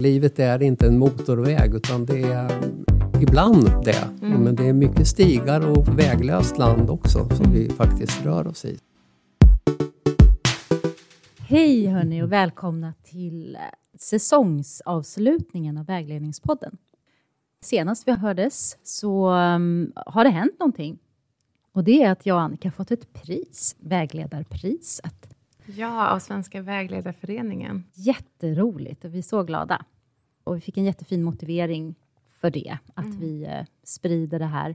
Livet är inte en motorväg utan det är ibland det. Mm. Men det är mycket stigar och väglöst land också som vi faktiskt rör oss i. Hej hörni och välkomna till eh, säsongsavslutningen av Vägledningspodden. Senast vi hördes så um, har det hänt någonting. Och det är att jag och Annika har fått ett pris, Vägledarpriset. Ja, av Svenska vägledarföreningen. Jätteroligt och vi är så glada. Och vi fick en jättefin motivering för det, att Mm. vi eh, sprider det här.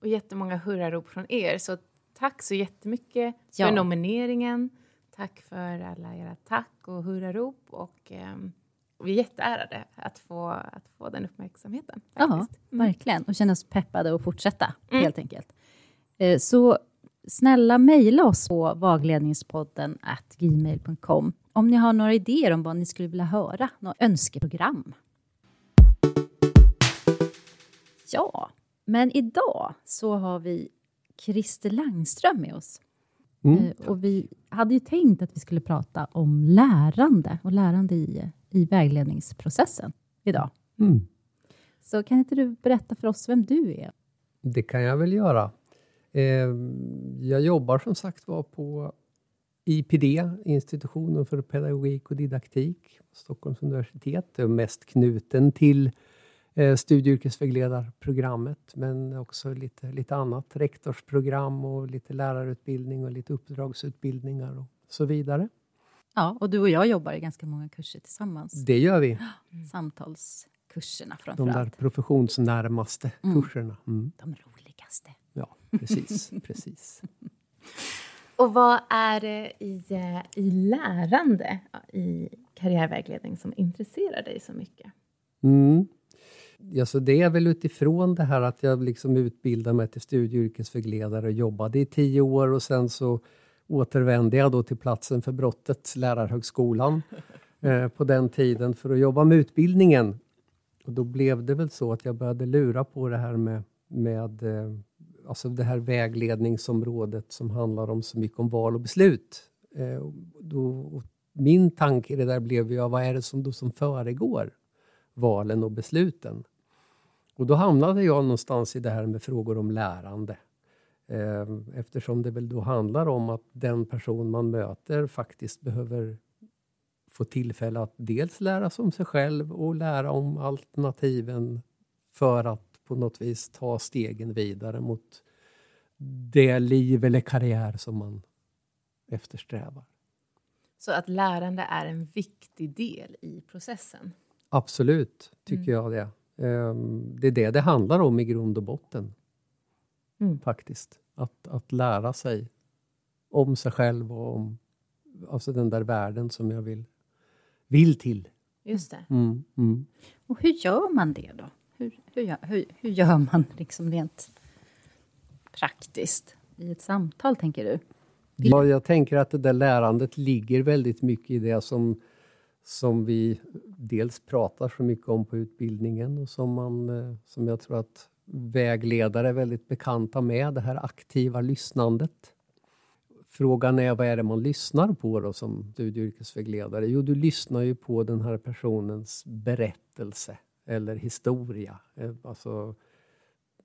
Och jättemånga hurrarop från er. Så tack så jättemycket Ja. för nomineringen. Tack för alla era tack och hurrarop. Och, ehm, vi är jätteärade att få, att få den uppmärksamheten. Ja. Mm. verkligen. Och känna oss peppade att fortsätta, Mm. helt enkelt. Eh, Så snälla mejla oss på vagledningspodden gmail.com om ni har några idéer om vad ni skulle vilja höra, något önskeprogram. Ja, men idag så har vi Christer Langström med oss. Mm. Eh, Och vi hade ju tänkt att vi skulle prata om lärande och lärande i, i vägledningsprocessen idag. Mm. Så kan inte du berätta för oss vem du är? Det kan jag väl göra. Eh, jag jobbar som sagt var på IPD, Institutionen för pedagogik och didaktik, Stockholms universitet. Mest knuten till eh, studie och yrkesvägledarprogrammet, men också lite, lite annat. Rektorsprogram och lite lärarutbildning och lite uppdragsutbildningar och så vidare. Ja, och du och jag jobbar i ganska många kurser tillsammans. Det gör vi, Samtalskurserna de framför där allt. professionsnärmaste Mm. kurserna. Mm. De roligaste. Ja, precis, precis. Och vad är det i, eh, i lärande i karriärvägledning som intresserar dig så mycket? Mm. Ja, så det är väl utifrån det här att jag liksom utbildade mig till studie och yrkesvägledare och jobbade i tio år och sen så återvände jag då till platsen för brottet, Lärarhögskolan, eh, på den tiden för att jobba med utbildningen. Och då blev det väl så att jag började lura på det här med, med eh, alltså det här vägledningsområdet som handlar om så mycket om val och beslut. Eh, då, och min tanke i det där blev ju, vad är det som, då som föregår valen och besluten? Och då hamnade jag någonstans i det här med frågor om lärande. Eh, Eftersom det väl då handlar om att den person man möter faktiskt behöver få tillfälle att dels lära sig om sig själv och lära om alternativen för att på något vis ta stegen vidare mot det liv eller karriär som man eftersträvar. Så att lärande är en viktig del i processen. Absolut, tycker jag det. Ehm, Det är det det handlar om i grund och botten. Mm. Faktiskt. Att, att lära sig om sig själv och om alltså den där världen som jag vill, vill till. Just det. Mm, mm. Och hur gör man det då? Hur, hur, gör, hur, hur gör man liksom rent praktiskt i ett samtal, tänker du? Ja, jag tänker att det där lärandet ligger väldigt mycket i det som, som vi dels pratar så mycket om på utbildningen och som, man, eh, som jag tror att vägledare är väldigt bekanta med, det här aktiva lyssnandet. Frågan är vad är det man lyssnar på då som studie och yrkesvägledare? Jo, du lyssnar ju på den här personens berättelse eller historia. Eh, Alltså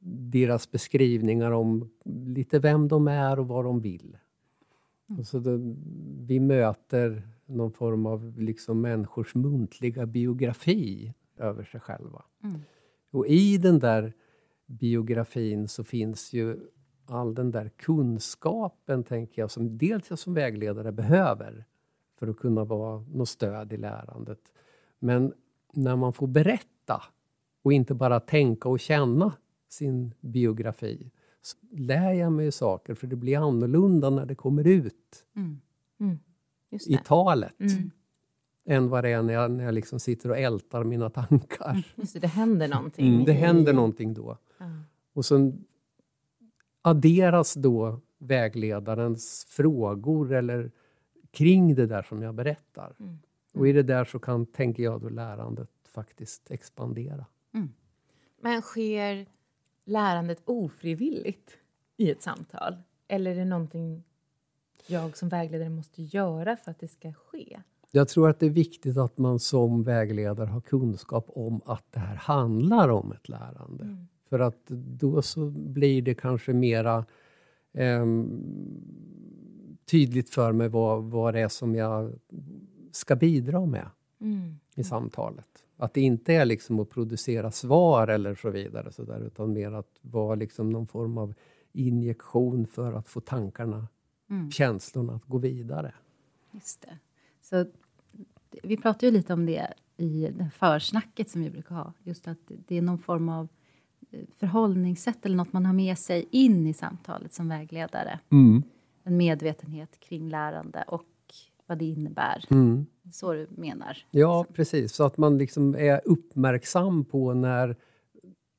deras beskrivningar om lite vem de är och vad de vill. Och så det, vi möter någon form av liksom människors muntliga biografi över sig själva. Mm. Och i den där biografin så finns ju all den där kunskapen, tänker jag, som dels jag som vägledare behöver för att kunna vara något stöd i lärandet. Men när man får berätta och inte bara tänka och känna sin biografi så lär jag mig saker, för det blir annorlunda när det kommer ut Mm. Mm. I talet Mm. än vad det är när jag, när jag liksom sitter och ältar mina tankar. Just det, det händer någonting. Mm, det händer någonting då. Och sen adderas då vägledarens frågor eller kring det där som jag berättar. Mm. Och i det där så kan, tänker jag, då lärandet faktiskt expandera. Men sker lärandet ofrivilligt i ett samtal? Eller är det någonting jag som vägledare måste göra för att det ska ske? Jag tror att det är viktigt att man som vägledare har kunskap om att det här handlar om ett lärande. Mm. För att då så blir det kanske mera eh, tydligt för mig vad, vad det är som jag ska bidra med mm. i samtalet. Att det inte är liksom att producera svar eller så vidare, så där, utan mer att vara liksom någon form av injektion för att få tankarna, mm. känslorna att gå vidare. Just det. Så vi pratade ju lite om det i det försnacket som vi brukar ha. Just att det är någon form av eh, förhållningssätt eller något man har med sig in i samtalet som vägledare. Mm. En medvetenhet kring lärande och vad det innebär. Mm. Så du menar? Ja, precis. Så att man liksom är uppmärksam på när,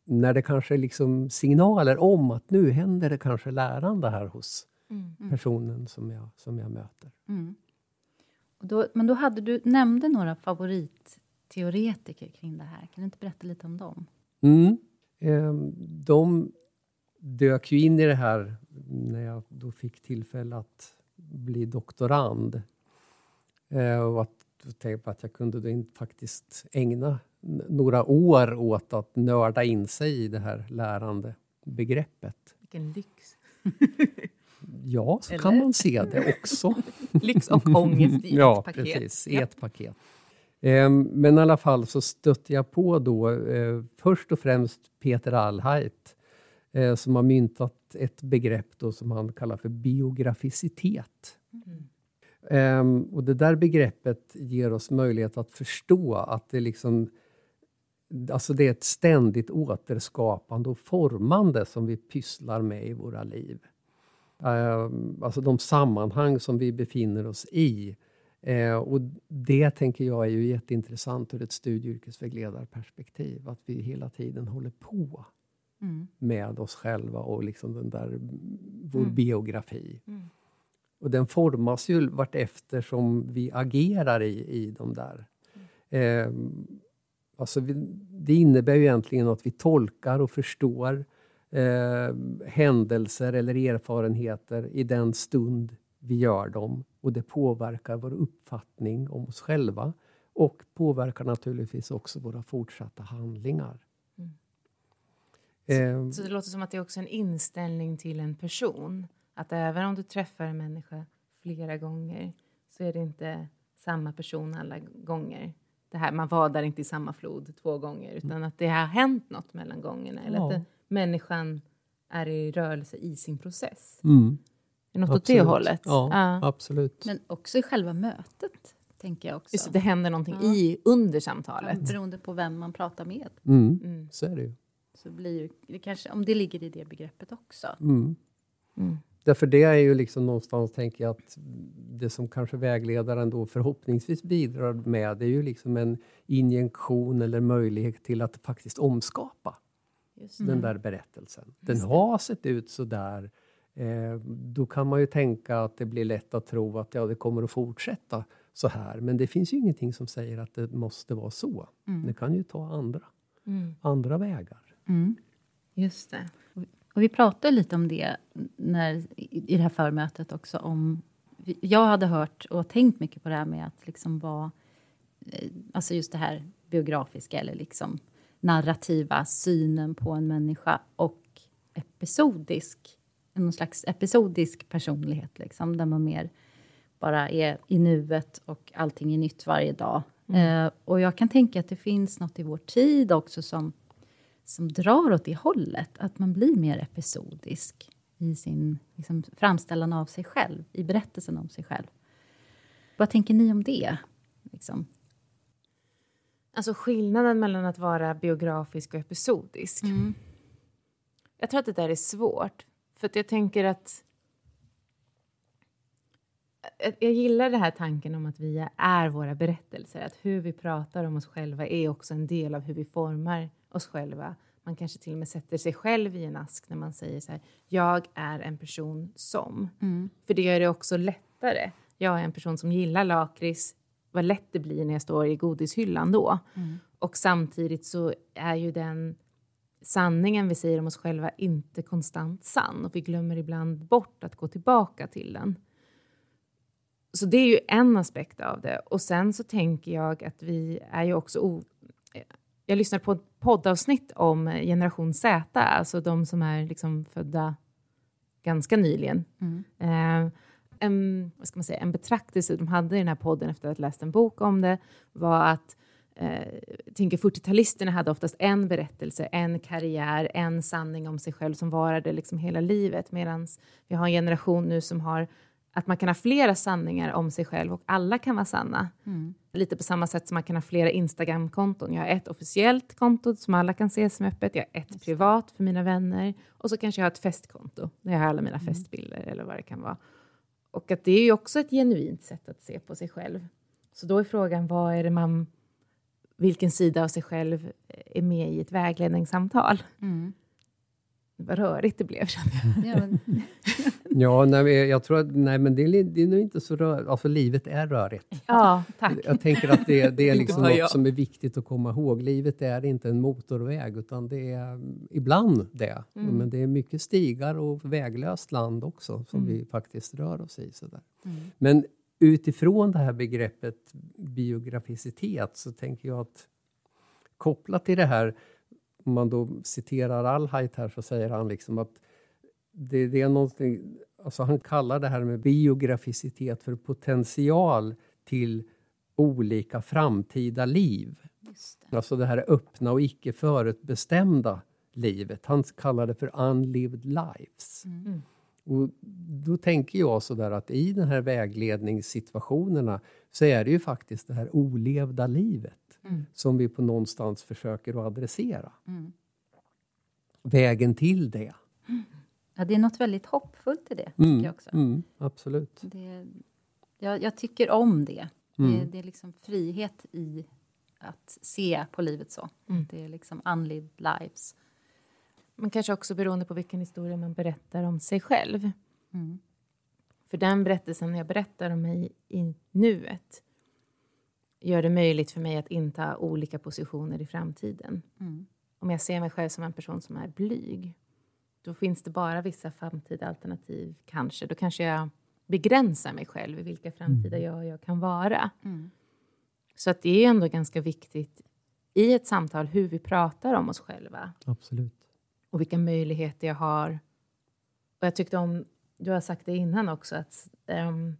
när det kanske är liksom signaler om att nu händer det kanske lärande här hos mm. personen som jag, som jag möter. Mm. Då, men då hade du nämnde några favoritteoretiker kring det här. Kan du inte berätta lite om dem? Mm. Eh, de dök ju in i det här när jag då fick tillfälle att bli doktorand. Eh, och att tänka på att jag kunde då faktiskt ägna några år åt att nörda in sig i det här lärande begreppet. Vilken lyx! Ja, så Eller? kan man se det också. Lyx och ångest i ja, ett paket. Precis, i ett paket. Men i alla fall så stötte jag på då eh, först och främst Peter Allheit eh, som har myntat ett begrepp då som han kallar för biograficitet. Mm. Um, och det där begreppet ger oss möjlighet att förstå att det liksom Alltså det är ett ständigt återskapande och formande som vi pysslar med i våra liv. Uh, alltså de sammanhang som vi befinner oss i. Uh, och det tänker jag är ju jätteintressant ur ett studie och yrkesvägledarperspektiv. Att vi hela tiden håller på mm. med oss själva och liksom den där, vår mm. biografi. Mm. Och den formas ju vartefter som vi agerar i, i de där. Eh, alltså vi, det innebär ju egentligen att vi tolkar och förstår eh, händelser eller erfarenheter i den stund vi gör dem. Och det påverkar vår uppfattning om oss själva och påverkar naturligtvis också våra fortsatta handlingar. Mm. Eh, så, så det låter som att det är också en inställning till en person? Att även om du träffar en människa flera gånger så är det inte samma person alla gånger. Det här, man vadar inte i samma flod två gånger utan att det har hänt något mellan gångerna. Eller ja. att det, människan är i rörelse i sin process. Mm. Är något absolut. åt det hållet? Ja, ja, absolut. Men också i själva mötet, tänker jag också. Just det, händer någonting ja. i, under samtalet. Ja, beroende på vem man pratar med. Mm. Mm. Så är det ju. Så blir det kanske, om det ligger i det begreppet också. Mm. Därför det är ju liksom någonstans, tänker jag, att det som kanske vägledaren då förhoppningsvis bidrar med, det är ju liksom en injektion eller möjlighet till att faktiskt omskapa den där berättelsen. Den har sett ut så där. Eh, då kan man ju tänka att det blir lätt att tro att ja, det kommer att fortsätta så här. Men det finns ju ingenting som säger att det måste vara så. Mm. Det kan ju ta andra, mm. andra vägar. Mm. Just det. Och vi pratade lite om det när, i det här förmötet också. Om, jag hade hört och tänkt mycket på det här med att liksom vara... Eh, alltså just det här biografiska eller liksom narrativa synen på en människa och episodisk, någon slags episodisk personlighet, liksom, där man mer bara är i nuet och allting är nytt varje dag. Mm. Eh, och jag kan tänka att det finns något i vår tid också som som drar åt det hållet, att man blir mer episodisk i sin liksom, framställan av sig själv, i berättelsen om sig själv. Vad tänker ni om det? Liksom? Alltså skillnaden mellan att vara biografisk och episodisk. Mm. Jag tror att det där är svårt. För jag tänker att... Jag gillar den här tanken om att vi är våra berättelser. Att hur vi pratar om oss själva är också en del av hur vi formar oss själva. Man kanske till och med sätter sig själv i en ask när man säger så här, jag är en person som. Mm. För det gör det också lättare. Jag är en person som gillar lakrits. Vad lätt det blir när jag står i godishyllan då. Mm. Och samtidigt så är ju den sanningen vi säger om oss själva inte konstant sann. Och vi glömmer ibland bort att gå tillbaka till den. så det är ju en aspekt av det. Och sen så tänker jag att vi är ju också... Jag lyssnade på poddavsnitt om generation Z, alltså de som är liksom födda ganska nyligen. Mm. Eh, en, vad ska man säga, en betraktelse de hade i den här podden efter att ha läst en bok om det var att eh, tänker 40-talisterna hade oftast en berättelse, en karriär, en sanning om sig själv som varade liksom hela livet medan vi har en generation nu som har att man kan ha flera sanningar om sig själv och alla kan vara sanna. Mm. Lite på samma sätt som man kan ha flera Instagram-konton. Jag har ett officiellt konto som alla kan se som öppet. Jag har ett privat för mina vänner. Och så kanske jag har ett festkonto där jag har alla mina mm. festbilder eller vad det kan vara. Och att det är ju också ett genuint sätt att se på sig själv. Så då är frågan, vad är det man, vilken sida av sig själv är med i ett vägledningssamtal? Mm. Vad rörigt det blev, kände jag. ja, nej, jag tror att nej, men det, är, det är nog inte så rörigt. Alltså, livet är rörigt. Ja, tack. Jag tänker att det, det är liksom något som är viktigt att komma ihåg. Livet är inte en motorväg, utan det är ibland det. Mm. Men det är mycket stigar och väglöst land också, som mm. vi faktiskt rör oss i. Sådär. Mm. Men utifrån det här begreppet biograficitet så tänker jag att kopplat till det här om man då citerar Alhait här så säger han liksom att det, det är någonting, alltså han kallar det här med biograficitet för potential till olika framtida liv. Det. Alltså det här öppna och icke förutbestämda livet. Han kallar det för unlived lives. Mm. Och då tänker jag så där att i den här vägledningssituationerna så är det ju faktiskt det här olevda livet mm. som vi på någonstans försöker att adressera. Mm. Vägen till det. Ja, det är något väldigt hoppfullt i det, tycker mm. jag också. Mm, absolut. Det, jag, jag, tycker om det. Det, mm. det, är liksom frihet i att se på livet så. Mm. Det är liksom unlived lives. Men kanske också beroende på vilken historia man berättar om sig själv. Mm. För den berättelsen jag berättar om mig i nuet gör det möjligt för mig att inta olika positioner i framtiden. Mm. Om jag ser mig själv som en person som är blyg, då finns det bara vissa framtida alternativ, kanske. Då kanske jag begränsar mig själv i vilka framtida mm. jag, jag kan vara. Mm. Så att det är ändå ganska viktigt i ett samtal hur vi pratar om oss själva. Absolut. Och vilka möjligheter jag har. Och jag tyckte om, du har sagt det innan också, att um,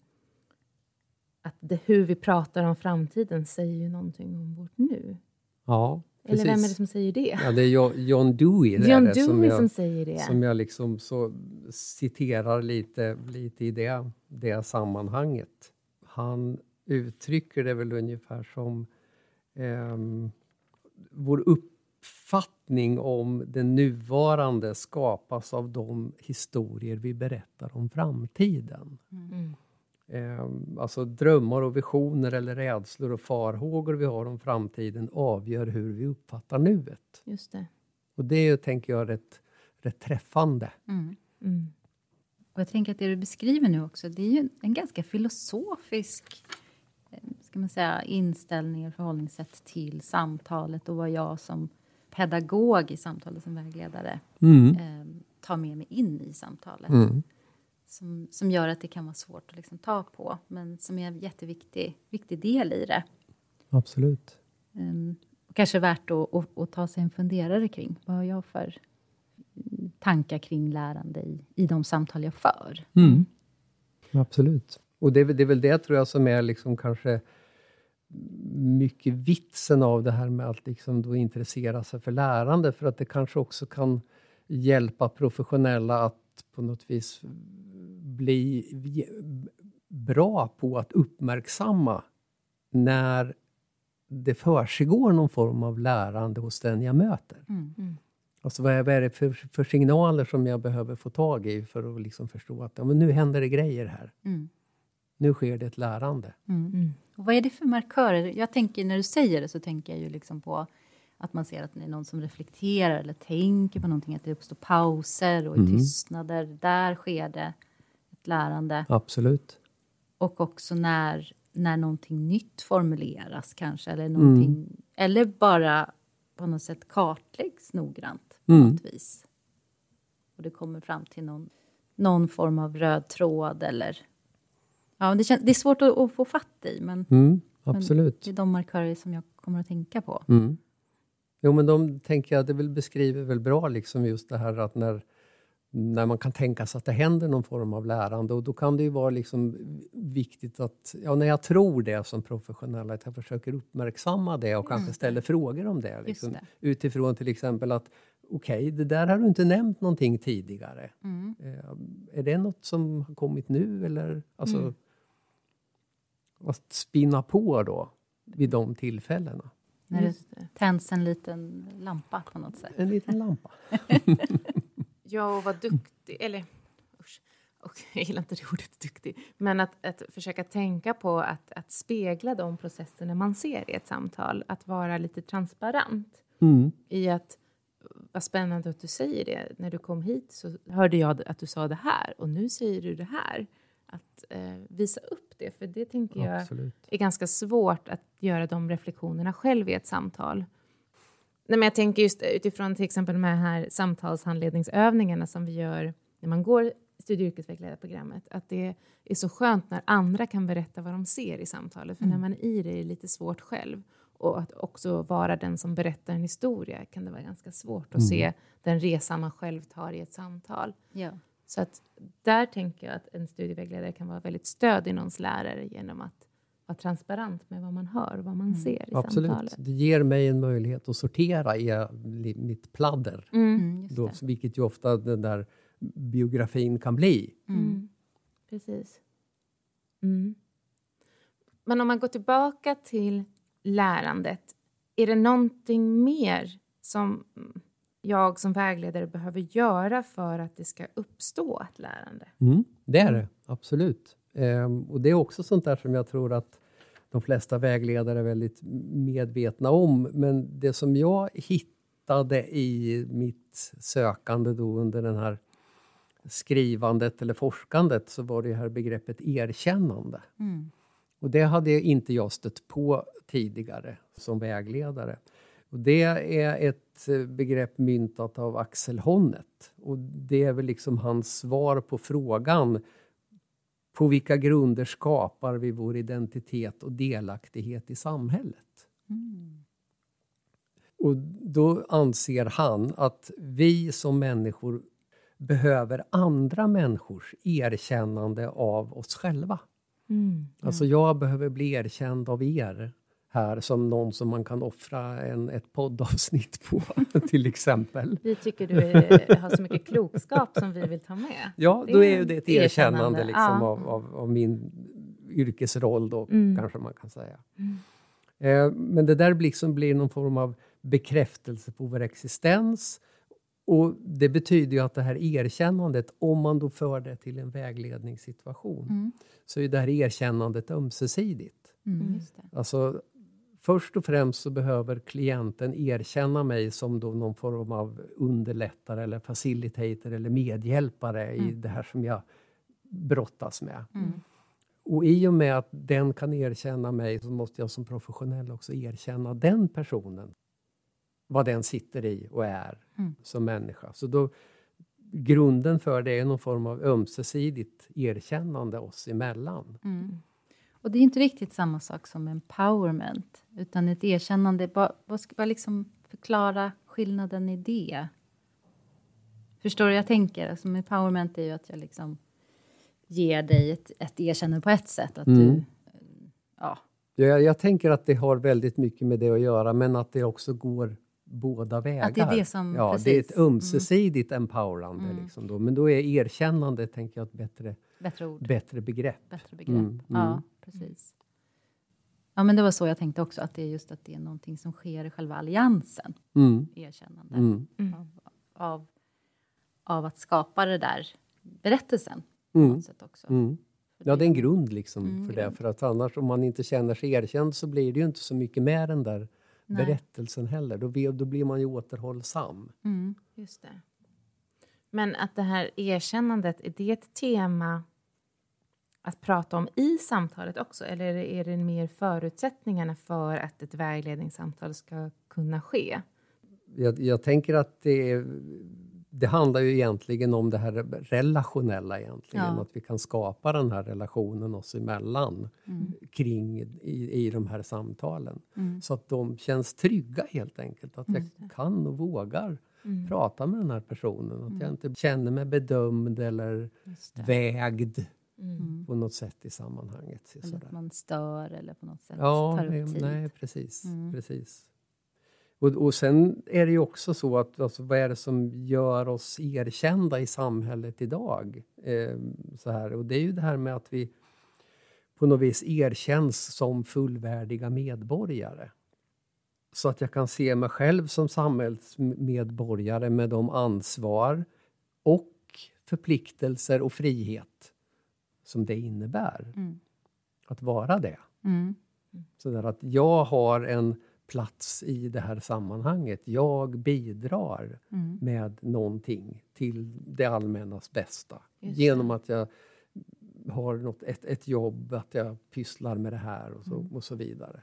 att det, hur vi pratar om framtiden säger ju någonting om vårt nu. Ja, precis. Eller vem är det som säger det? Ja, det är John Dewey, det John det, Dewey som, jag, som säger det. Som jag liksom så citerar lite, lite i det, det sammanhanget. Han uttrycker det väl ungefär som eh, vår uppfattning om det nuvarande skapas av de historier vi berättar om framtiden. Mm eh, alltså drömmar och visioner eller rädslor och farhågor vi har om framtiden avgör hur vi uppfattar nuet. Just det. Och det är, tänker jag, rätt, rätt träffande. Mm. Mm. Och jag tänker att det du beskriver nu också, det är ju en ganska filosofisk eh, ska man säga, inställning och förhållningssätt till samtalet och vad jag som pedagog i samtalet som vägledare mm. eh, tar med mig in i samtalet. Mm som, som gör att det kan vara svårt att liksom ta på, men som är en jätteviktig viktig del i det. Absolut. Um, kanske värt att, att, att, ta sig en funderare kring. Vad har jag för tankar kring lärande i, i de samtal jag för? Mm. Absolut. Och det, det är väl det, tror jag, som är liksom kanske mycket vitsen av det här med att liksom då intressera sig för lärande, för att det kanske också kan hjälpa professionella att på något vis bli bra på att uppmärksamma när det försiggår någon form av lärande hos den jag möter. Mm. mm. Alltså vad är, vad är det för, för, signaler som jag behöver få tag i för att liksom förstå att ja, men nu händer det grejer här. Mm. Nu sker det ett lärande. Mm. mm. Och vad är det för markörer? Jag tänker, när du säger det så tänker jag ju liksom på att man ser att det är någon som reflekterar eller tänker på någonting, att det uppstår pauser och mm. tystnader. Där sker det lärande. Absolut. Och också när, när någonting nytt formuleras kanske, eller, någonting, mm. eller bara på något sätt kartläggs noggrant på mm. något vis. Och det kommer fram till någon, någon form av röd tråd eller Ja, det, känns, det är svårt att, att få fatt i, men, Mm, absolut. det är de markörer som jag kommer att tänka på. Mm. Jo, men de tänker jag, det väl beskriver väl bra liksom just det här att när, när man kan tänka sig att det händer någon form av lärande och då kan det ju vara liksom viktigt att, ja när jag tror det som professionell, att jag försöker uppmärksamma det och kanske ställer frågor om det. Liksom, det. Utifrån till exempel att okej, det där har du inte nämnt någonting tidigare. Mm. Eh, är det något som har kommit nu eller alltså Mm. att spinna på då vid de tillfällena? När det. tänds en liten lampa på något sätt. En liten lampa. Ja, och vara duktig. Eller, usch, och jag gillar inte det ordet duktig. Men att, att försöka tänka på att, att spegla de processerna man ser i ett samtal. Att vara lite transparent Mm. i att vad spännande att du säger det. När du kom hit så hörde jag att du sa det här och nu säger du det här. Att eh, visa upp det, för det tänker jag Absolut. är ganska svårt att göra de reflektionerna själv i ett samtal. Nej, men jag tänker just utifrån till exempel de här samtalshandledningsövningarna som vi gör när man går studie och yrkesvägledarprogrammet, att det är så skönt när andra kan berätta vad de ser i samtalet, för när man är i det är det lite svårt själv. Och att också vara den som berättar en historia kan det vara ganska svårt att se den resa man själv tar i ett samtal. Ja. Så att där tänker jag att en studievägledare kan vara väldigt stöd i någons lärare genom att vara transparent med vad man hör och vad man ser i Absolut. samtalet. Det ger mig en möjlighet att sortera i eh, mitt pladder. Mm, just Då, det. vilket ju ofta den där biografin kan bli. Mm. Precis. Mm. Men om man går tillbaka till lärandet, är det någonting mer som jag som vägledare behöver göra för att det ska uppstå ett lärande? Mm, det är det, absolut. Ehm, och det är också sånt där som jag tror att de flesta vägledare är väldigt medvetna om. Men det som jag hittade i mitt sökande då under den här skrivandet eller forskandet så var det här begreppet erkännande. Mm. Och det hade inte jag stött på tidigare som vägledare. Och det är ett eh, begrepp myntat av Axel Honneth. Och det är väl liksom hans svar på frågan på vilka grunder skapar vi vår identitet och delaktighet i samhället? Och då anser han att vi som människor behöver andra människors erkännande av oss själva. Alltså jag behöver bli erkänd av er här som någon som man kan offra en, ett poddavsnitt på, till exempel. Vi tycker du är, har så mycket klokskap som vi vill ta med. Ja, Det då är ju det ett erkännande, erkännande liksom, ja. av, av, av min yrkesroll då, Mm. kanske man kan säga. Eh, men det där liksom blir någon form av bekräftelse på vår existens. Och det betyder ju att det här erkännandet, om man då för det till en vägledningssituation, så är det här erkännandet ömsesidigt. Mm. Just det. Alltså, först och främst så behöver klienten erkänna mig som då någon form av underlättare eller facilitator eller medhjälpare i det här som jag brottas med. Och i och med att den kan erkänna mig så måste jag som professionell också erkänna den personen. Vad den sitter i och är som människa. Så då, grunden för det är någon form av ömsesidigt erkännande oss emellan. Och det är inte riktigt samma sak som empowerment, utan ett erkännande. Vad, vad ska vad liksom förklara skillnaden i det? Förstår du? Jag tänker, alltså, empowerment är ju att jag liksom ger dig ett, ett erkännande på ett sätt. Att du, ja, Jag, jag tänker att det har väldigt mycket med det att göra, men att det också går båda vägar. Att det är det som- ja, det är ett precis. Mm. ömsesidigt empowerande. Liksom då. Men då är erkännande, tänker jag, ett bättre, bättre ord, bättre begrepp. bättre begrepp. Mm, Ja, precis. Ja, men det var så jag tänkte också, att det är just att det är någonting som sker i själva alliansen. Mm, Erkännande mm, av, av, av att skapa det där berättelsen. På mm, något sätt också. mm. Ja, det är en grund liksom Mm, för det. För att annars, om man inte känner sig erkänd, så blir det ju inte så mycket med den där Nej. berättelsen heller. Då, blir- då blir man ju återhållsam. Mm. Just det. Men att det här erkännandet, är det ett tema att prata om i samtalet också? Eller är det, mer förutsättningarna för att ett vägledningssamtal ska kunna ske? jag, jag tänker att det det handlar ju egentligen om det här relationella egentligen. Ja. Att vi kan skapa den här relationen oss emellan Mm. kring i, i de här samtalen. Mm. Så att de känns trygga helt enkelt. Att jag kan och vågar Mm. prata med den här personen. Att jag inte känner mig bedömd eller vägd Mm. på något sätt i sammanhanget. Eller Sådär. att man stör eller på något sätt Ja, tar upp tid. nej precis. Mm. precis. Och, och sen är det ju också så att alltså, vad är det som gör oss erkända i samhället idag? Eh, så här. Och det är ju det här med att vi på något vis erkänns som fullvärdiga medborgare. Så att jag kan se mig själv som samhällsmedborgare med de ansvar och förpliktelser och frihet som det innebär Mm. att vara det. Mm. Så där att jag har en plats i det här sammanhanget. Jag bidrar Mm. med någonting till det allmännas bästa. Just Genom att jag har något, ett, ett jobb, att jag pysslar med det här och så, Mm. och så vidare.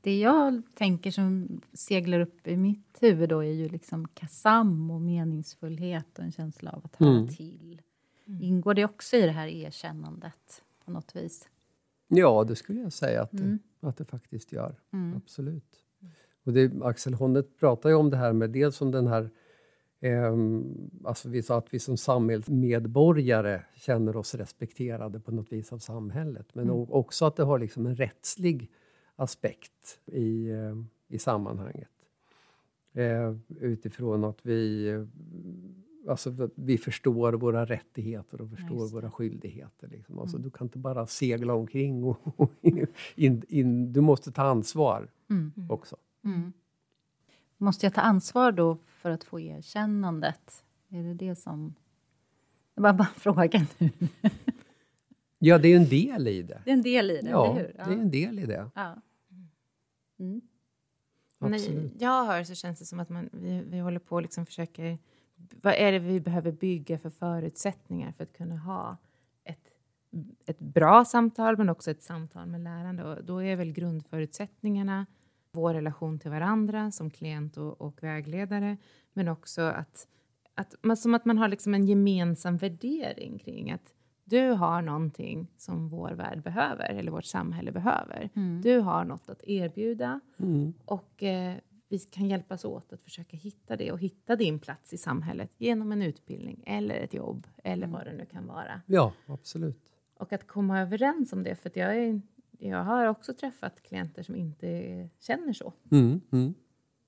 Det jag tänker som seglar upp i mitt huvud då är ju liksom kasam och meningsfullhet och en känsla av att höra Mm. till. Ingår det också i det här erkännandet på något vis? Ja, det skulle jag säga att det, Mm. att det faktiskt gör. Mm. Absolut. Och det, Axel Honneth pratar ju om det här med dels om den här ehm, alltså vi sa att vi som samhällsmedborgare känner oss respekterade på något vis av samhället. Men Mm. också att det har liksom en rättslig aspekt i, eh, i sammanhanget. Eh, utifrån att vi, eh, alltså, att vi förstår våra rättigheter och förstår våra skyldigheter. Liksom. Alltså, Mm. Du kan inte bara segla omkring. Och, och in, in, du måste ta ansvar Mm. också. Mm. Måste jag ta ansvar då för att få erkännandet? Är det det som... Det var bara frågan nu. Ja, det är en del i det. Det är en del i det, Ja, eller hur? det är en del i det. Ja. Mm. När jag hör så känns det som att man, vi, vi håller på och liksom försöker... Vad är det vi behöver bygga för förutsättningar för att kunna ha ett, ett bra samtal men också ett samtal med lärande? Och då är väl grundförutsättningarna vår relation till varandra som klient och, och vägledare men också att, att man, som att man har liksom en gemensam värdering kring att du har någonting som vår värld behöver eller vårt samhälle behöver. Mm. Du har något att erbjuda Mm. och eh, vi kan hjälpas åt att försöka hitta det och hitta din plats i samhället genom en utbildning eller ett jobb eller vad det nu kan vara. Ja, absolut. Och att komma överens om det, för att jag, är, jag har också träffat klienter som inte känner så. Mm. Mm.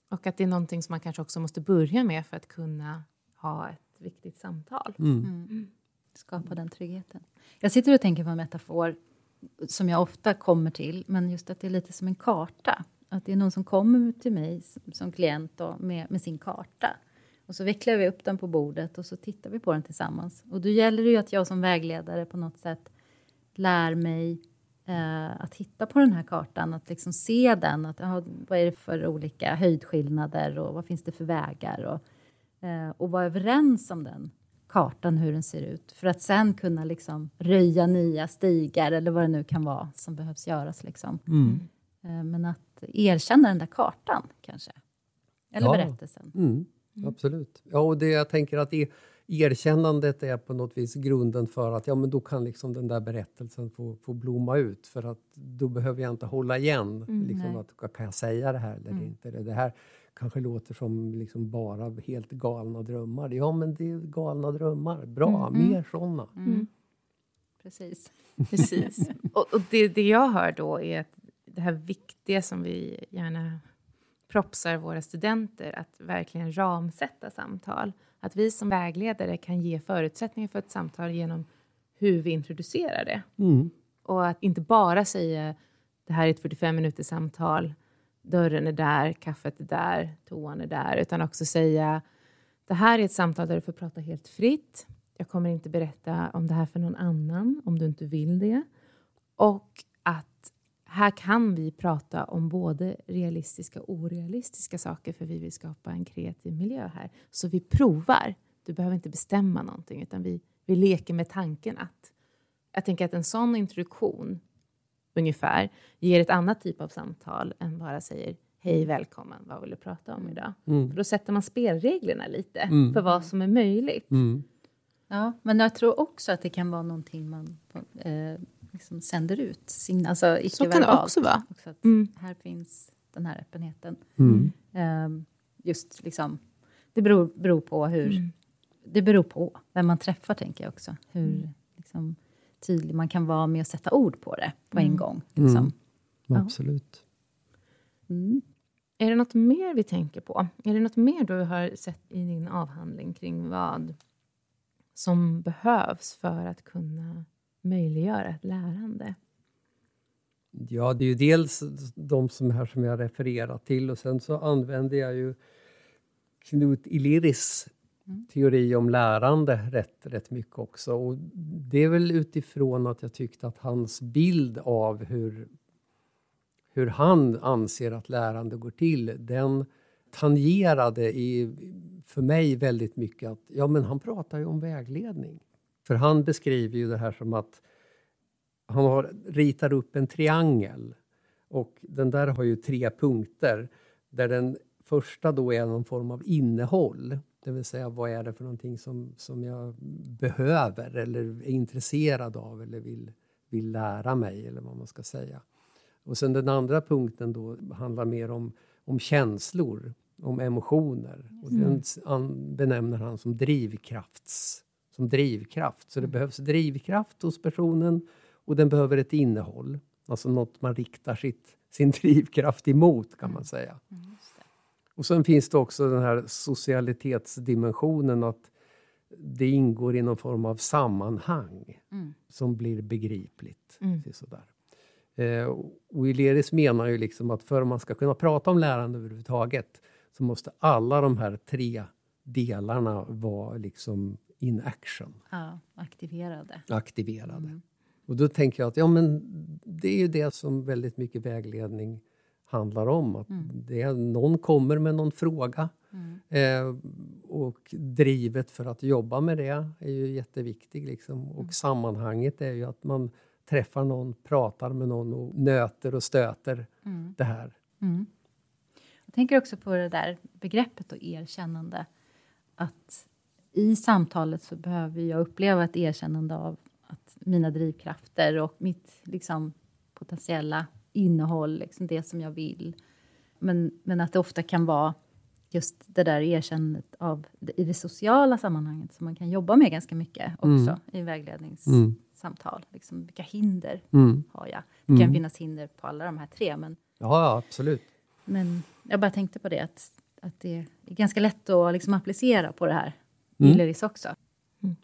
Och att det är någonting som man kanske också måste börja med för att kunna ha ett viktigt samtal. Mm. Mm. Skapa den tryggheten. Jag sitter och tänker på en metafor som jag ofta kommer till, men just att det är lite som en karta. Att det är någon som kommer till mig som, klient då, med, med sin karta. Och så vecklar vi upp den på bordet och så tittar vi på den tillsammans. Och då gäller det ju att jag som vägledare på något sätt lär mig eh, att titta på den här kartan, att liksom se den. Att, aha, vad är det för olika höjdskillnader och vad finns det för vägar? Och, eh, och vara överens om den kartan, hur den ser ut. För att sen kunna liksom röja nya stigar eller vad det nu kan vara som behövs göras. Liksom. Mm. Eh, men att erkänna den där kartan kanske. Eller Ja. berättelsen. Mm. Absolut. Ja, och det jag tänker att e- erkännandet är på något vis grunden för att ja, men då kan liksom den där berättelsen få, få blomma ut. För att då behöver jag inte hålla igen. Mm, liksom att, kan jag säga det här eller Mm. inte? Det här kanske låter som liksom bara helt galna drömmar. Ja, men det är galna drömmar. Bra, Mm, mm. mer såna. Mm. Precis. Precis. och och det, det jag hör då är att det här viktiga som vi gärna propsar våra studenter att verkligen ramsätta samtal. Att vi som vägledare kan ge förutsättningar för ett samtal genom hur vi introducerar det. Mm. Och att inte bara säga det här är ett 45 minuters samtal, dörren är där, kaffet är där, toan är där, utan också säga det här är ett samtal där du får prata helt fritt. Jag kommer inte berätta om det här för någon annan om du inte vill det. Och här kan vi prata om både realistiska och orealistiska saker för vi vill skapa en kreativ miljö här. Så vi provar. Du behöver inte bestämma någonting utan vi, vi leker med tanken att. Jag tänker att en sån introduktion ungefär ger ett annat typ av samtal än bara säger Hej, välkommen, vad vill du prata om idag? Mm. För då sätter man spelreglerna lite Mm. för vad som är möjligt. Mm. Ja, men jag tror också att det kan vara någonting man eh, liksom sänder ut. Sign, alltså icke Så kan det också vara. Också att Mm. Här finns den här öppenheten. Mm. Ehm, just liksom, det beror, beror på hur... Mm. Det beror på vem man träffar, tänker jag också. Hur Mm. liksom, tydlig man kan vara med att sätta ord på det på en Mm. gång. Liksom. Mm. Ja. Absolut. Mm. Är det något mer vi tänker på? Är det något mer du har sett i din avhandling kring vad som behövs för att kunna möjliggöra ett lärande? Ja, det är ju dels de som här som jag refererar till och sen så använder jag ju Knut Iliris Mm. teori om lärande rätt, rätt mycket också. Och det är väl utifrån att jag tyckte att hans bild av hur, hur han anser att lärande går till, den tangerade i, för mig väldigt mycket att ja, men han pratar ju om vägledning. För han beskriver ju det här som att han har, ritar upp en triangel och den där har ju tre punkter där den första då är någon form av innehåll. Det vill säga vad är det för någonting som, som jag behöver eller är intresserad av eller vill, vill lära mig eller vad man ska säga. Och sen den andra punkten då handlar mer om, om känslor, om emotioner. Och den an, benämner han som drivkrafts, som drivkraft. Så det behövs drivkraft hos personen och den behöver ett innehåll. Alltså något man riktar sitt, sin drivkraft emot kan man säga. Och sen finns det också den här socialitetsdimensionen att det ingår i någon form av sammanhang Mm. som blir begripligt. Mm. Så Sådär. Eh, och Ileris menar ju liksom att för att man ska kunna prata om lärande överhuvudtaget så måste alla de här tre delarna vara liksom in action, Ja, aktiverade. aktiverade. Mm. Och då tänker jag att ja, men det är ju det som väldigt mycket vägledning handlar om. Att Mm. det är, någon kommer med någon fråga Mm. eh, och drivet för att jobba med det är ju jätteviktigt. Liksom. Och Mm. sammanhanget är ju att man träffar någon, pratar med någon och nöter och stöter Mm. det här. Mm. Jag tänker också på det där begreppet och erkännande. Att i samtalet så behöver jag uppleva ett erkännande av att mina drivkrafter och mitt liksom, potentiella innehåll, liksom det som jag vill. Men, men att det ofta kan vara just det där erkännandet av i det sociala sammanhanget som man kan jobba med ganska mycket också i vägledningssamtal. Liksom, vilka hinder Mm. har jag? Det kan finnas hinder på alla de här tre, men Ja, ja, absolut. men jag bara tänkte på det, att, att det är ganska lätt att liksom applicera på det här Mm. Illeris också.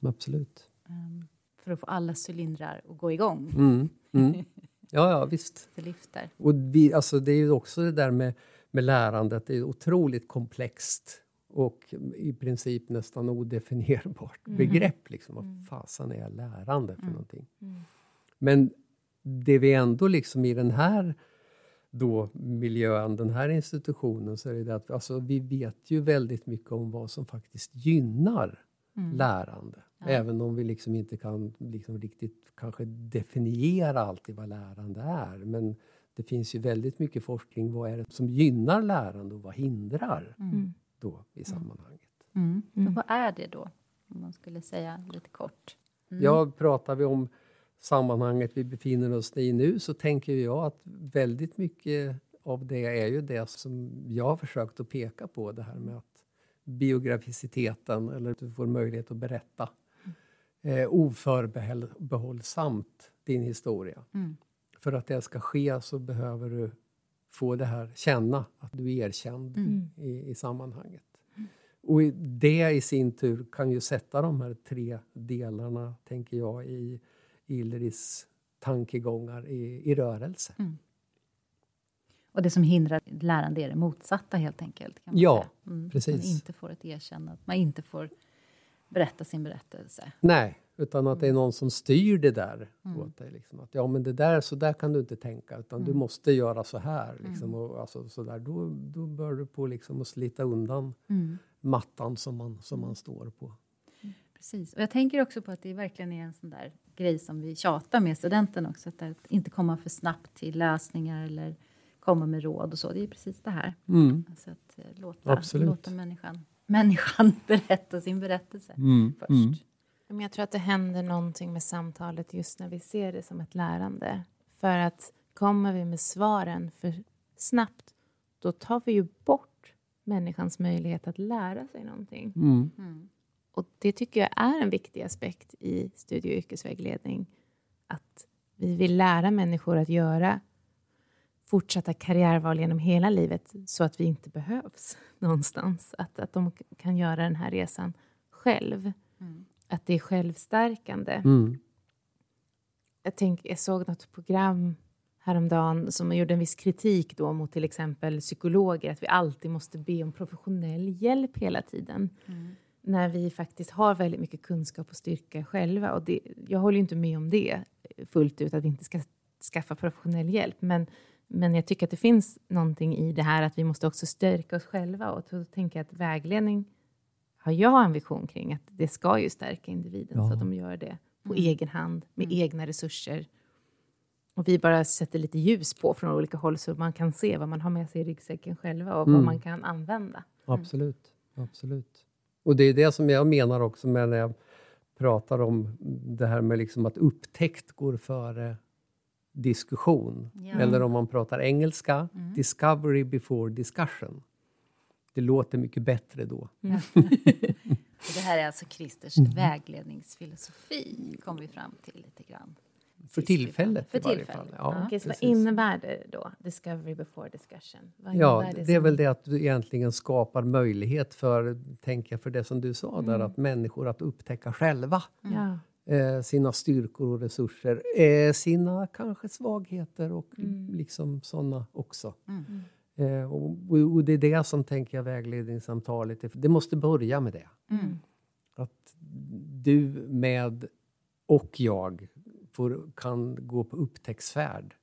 Absolut. Um, för att få alla cylindrar att gå igång. Mm. Mm. Ja, ja, visst. Det lyfter. Och vi, alltså det är ju också det där med, med lärandet, det är otroligt komplext och i princip nästan odefinierbart begrepp. Liksom. Vad fasen är lärande för någonting? Men det vi ändå liksom i den här då miljön, den här institutionen, så är det att alltså, vi vet ju väldigt mycket om vad som faktiskt gynnar lärande. Även om vi liksom inte kan liksom riktigt kanske definiera alltid vad lärande är. Men det finns ju väldigt mycket forskning. Vad är det som gynnar lärande och vad hindrar då i sammanhanget? Mm. Men vad är det då? Om man skulle säga lite kort. Ja, pratar vi om sammanhanget vi befinner oss i nu så tänker jag att väldigt mycket av det är ju det som jag har försökt att peka på. Det här med att biograficiteten, eller att du får möjlighet att berätta eh, oförbehållsamt din historia. Mm. För att det ska ske så behöver du få det här, känna att du är erkänd i, i sammanhanget. Och i- det i sin tur kan ju sätta de här tre delarna, tänker jag, i Illeris tankegångar i, i rörelse. Och det som hindrar lärande är det motsatta helt enkelt. Ja. Mm. Precis. Man inte får ett erkännande, att man inte får berätta sin berättelse. Nej, utan att det är någon som styr det där Mm. åt dig. Liksom. Att, ja, men det där, så där kan du inte tänka, utan Mm. du måste göra så här. Liksom, och, alltså, så där. Då, då bör du på liksom, att slita undan Mm. mattan som man, som man står på. Precis. Och jag tänker också på att det verkligen är en sån där grej som vi tjatar med studenten också. Att, att inte komma för snabbt till lösningar eller komma med råd och så. Det är precis det här. Mm. Alltså att eh, låta, Absolut. låta människan, människan berätta sin berättelse Mm. först. Mm. Men jag tror att det händer någonting med samtalet just när vi ser det som ett lärande. För att kommer vi med svaren för snabbt, då tar vi ju bort människans möjlighet att lära sig någonting. Mm. Och det tycker jag är en viktig aspekt i studie och yrkesvägledning. Att vi vill lära människor att göra fortsatta karriärval genom hela livet så att vi inte behövs någonstans. Att, att de kan göra den här resan själv. Mm. Att det är självstärkande. Mm. Jag, tänk, jag såg något program häromdagen som gjorde en viss kritik då mot till exempel psykologer, att vi alltid måste be om professionell hjälp hela tiden. Mm. När vi faktiskt har väldigt mycket kunskap och styrka själva. Och det, jag håller ju inte med om det fullt ut, att vi inte ska skaffa professionell hjälp. Men, men jag tycker att det finns någonting i det här att vi måste också stärka oss själva. Och då tänker jag att vägledning har jag en vision kring, att det ska ju stärka individen Ja. så att de gör det på Mm. egen hand, med Mm. egna resurser. Och vi bara sätter lite ljus på från olika håll så man kan se vad man har med sig i ryggsäcken själva och vad Mm. man kan använda. Absolut. Absolut. Och det är det som jag menar också med när jag pratar om det här med liksom att upptäckt går före diskussion. Ja. Eller om man pratar engelska, Mm. discovery before discussion. Det låter mycket bättre då. Och det här är alltså Christers Mm. vägledningsfilosofi, kom vi fram till lite grann. För tillfället För tillfället. Ja, ja. Okej, så vad innebär det då? Discovery before discussion? Vad Ja, innebär det är väl det att du egentligen skapar möjlighet för, tänker jag, för det som du sa där, Mm. att människor att upptäcka själva Ja. eh, sina styrkor och resurser, eh, sina kanske svagheter och Mm. liksom sådana också. Mm. Eh, och, och- det är det som tänker jag vägledningssamtalet, det måste börja med det. Mm. Att du med och jag får, kan gå på upptäcktsfärd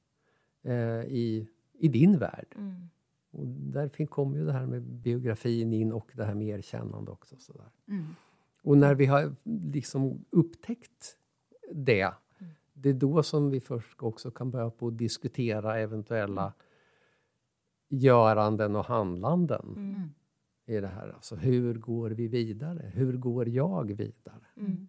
eh, i, i din värld. Mm. Och där kommer ju det här med biografin in och det här med erkännande också. Sådär. Mm. Och när vi har liksom upptäckt det, Mm. det är då som vi först också kan börja på att diskutera eventuella göranden och handlanden Mm. i det här. Alltså hur går vi vidare? Hur går jag vidare? Mm.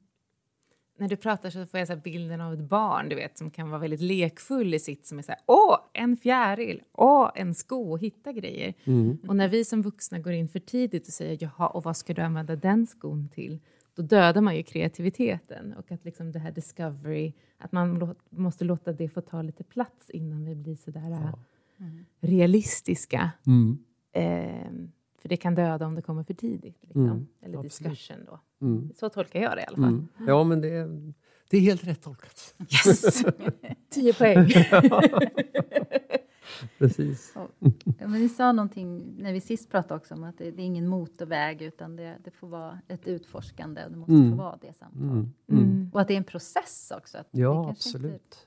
När du pratar så får jag så bilden av ett barn du vet, som kan vara väldigt lekfull i sitt som är så här, åh, en fjäril, åh, en sko, och hitta grejer. Mm. Och när vi som vuxna går in för tidigt och säger jaha, och vad ska du använda den skon till? Då dödar man ju kreativiteten och att liksom det här discovery, att man lå- måste låta det få ta lite plats innan vi blir så där Ja. Mm. realistiska. Mm. Ehm, för det kan döda om det kommer för tidigt. Liksom. Mm, Eller absolut. discussion då. Mm. Så tolkar jag det i alla fall. Mm. Ja, men det, är- det är helt rätt tolkat. Yes! 10 poäng. Precis. Ja, men ni sa någonting när vi sist pratade också om att det, det är ingen motorväg utan det, det får vara ett utforskande och det måste Mm. få vara det samtalet. Mm. Mm. Och att det är en process också. Att det Ja, absolut.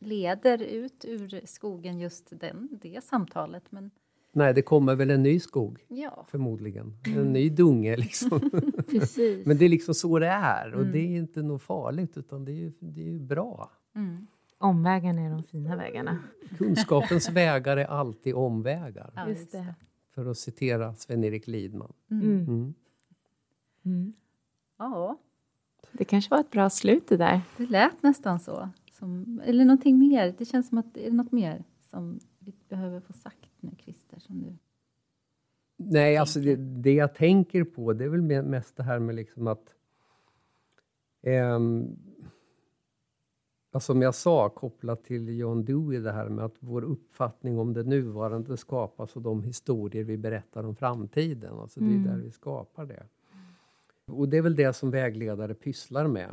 leder ut ur skogen just den, det samtalet. Men Nej, det kommer väl en ny skog, ja, förmodligen. En ny dunge, liksom. precis. Men det är liksom så det är. Och Mm. det är inte något farligt, utan det är ju, det är bra. Mm. Omvägarna är de fina vägarna. Kunskapens vägar är alltid omvägar. Ja, Just det. För att citera Sven-Erik Lidman. Mm. Mm. Mm. Mm. Ja, Det kanske var ett bra slut det där. det lät nästan så. Som, eller någonting mer. Det känns som att det är något mer som vi behöver få sagt nu, Christer, som du... Nej, alltså det, det jag tänker på det är väl me- mest det här med liksom att... ja, som jag sa, kopplat till John Dewey, det här med att vår uppfattning om det nuvarande skapas av de historier vi berättar om framtiden. Alltså det är Mm. där vi skapar det. Och det är väl det som vägledare pysslar med.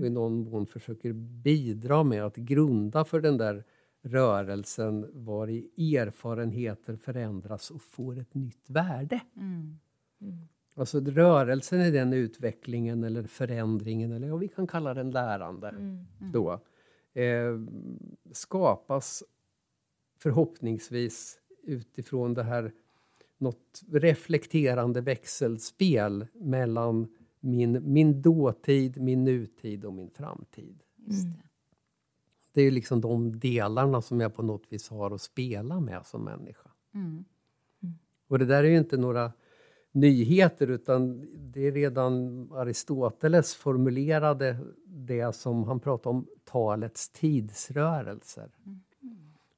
Och i någon mån försöker bidra med att grunda för den där rörelsen var i erfarenheter förändras och får ett nytt värde. Mm. Alltså rörelsen i den utvecklingen eller förändringen, eller vi kan kalla den lärande, Mm. då, eh, skapas förhoppningsvis utifrån det här något reflekterande växelspel mellan min, min dåtid, min nutid och min framtid. Just Mm. det. Det är liksom de delarna som jag på något vis har att spela med som människa. Mm. Och det där är ju inte några nyheter utan det är redan Aristoteles formulerade det som han pratar om talets tidsrörelser.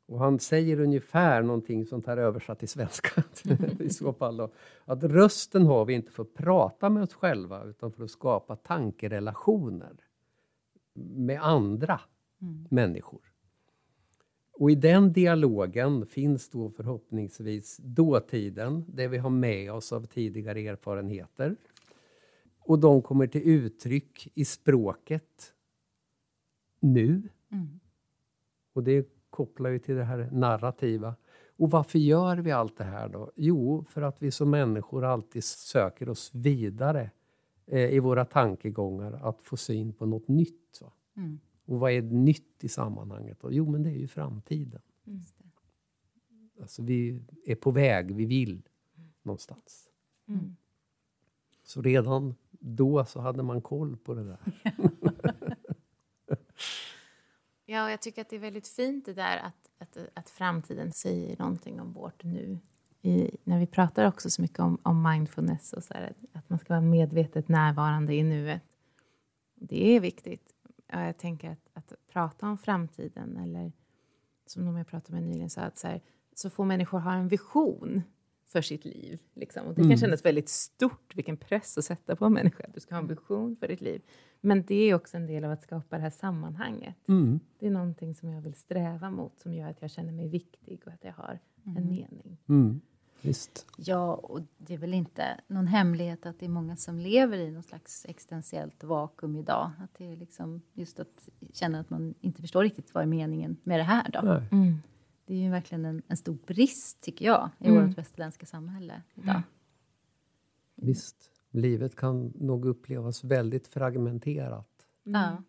Och han säger ungefär någonting sånt här översatt till svenska i så fall. Då, att rösten har vi inte för att prata med oss själva utan för att skapa tankerelationer med andra människor. Och i den dialogen finns då förhoppningsvis dåtiden, det vi har med oss av tidigare erfarenheter. Och de kommer till uttryck i språket nu. Mm. Och det kopplar ju till det här narrativa. Och varför gör vi allt det här då? Jo, för att vi som människor alltid söker oss vidare eh, i våra tankegångar, att få syn på något nytt. Mm. Och vad är nytt i sammanhanget? Då? Jo, men det är ju framtiden. Det. Alltså vi är på väg, vi vill någonstans. Mm. Så redan då så hade man koll på det där. Ja, och jag tycker att det är väldigt fint det där att, att, att framtiden säger någonting om vårt nu. I, när vi pratar också så mycket om, om mindfulness och så här, att, att man ska vara medvetet närvarande i nuet. Det är viktigt. Ja, jag tänker att, att prata om framtiden eller som någon jag pratade med nyligen sa att så, här, så får människor ha en vision för sitt liv. Liksom. Och det kan Mm. kännas väldigt stort, vilken press att sätta på en människa. att Du ska ha en vision för ditt liv. Men det är också en del av att skapa det här sammanhanget. Mm. Det är någonting som jag vill sträva mot som gör att jag känner mig viktig och att jag har en mening. Mm. Visst. Ja, och det är väl inte någon hemlighet att det är många som lever i någon slags existentiellt vakuum idag. Att det är liksom just att känna att man inte förstår riktigt vad är meningen med det här då. Nej. Det är ju verkligen en, en stor brist, tycker jag, i Mm. vårt västerländska samhälle idag. Visst. Livet kan nog upplevas väldigt fragmenterat. Ja.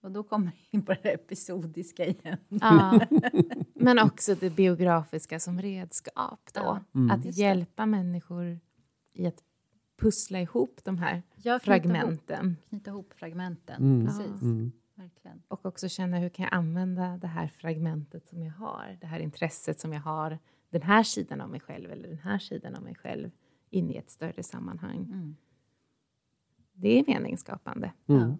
Och då kommer vi in på det episodiska igen. Ja. Men också det biografiska som redskap. Då. Ja, Mm. Att just det. hjälpa människor i att pussla ihop de här knyta fragmenten. Ihop, knyta ihop fragmenten, Mm. precis. Mm. Verkligen. Och också känna hur kan jag använda det här fragmentet som jag har. Det här intresset som jag har. Den här sidan av mig själv eller den här sidan av mig själv in i ett större sammanhang. Mm. Det är meningsskapande. Mm. Ja.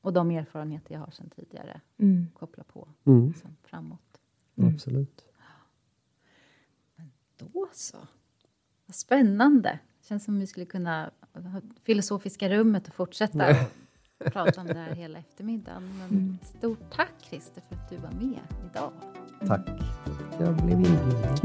Och de erfarenheter jag har sedan tidigare, Mm. koppla på Mm. liksom, framåt. Absolut. Då så. Vad spännande. Känns som vi skulle kunna ha filosofiska rummet och fortsätta och prata om det här hela eftermiddagen. Men stort tack Christer för att du var med idag. Tack. Jag blev inbjuden.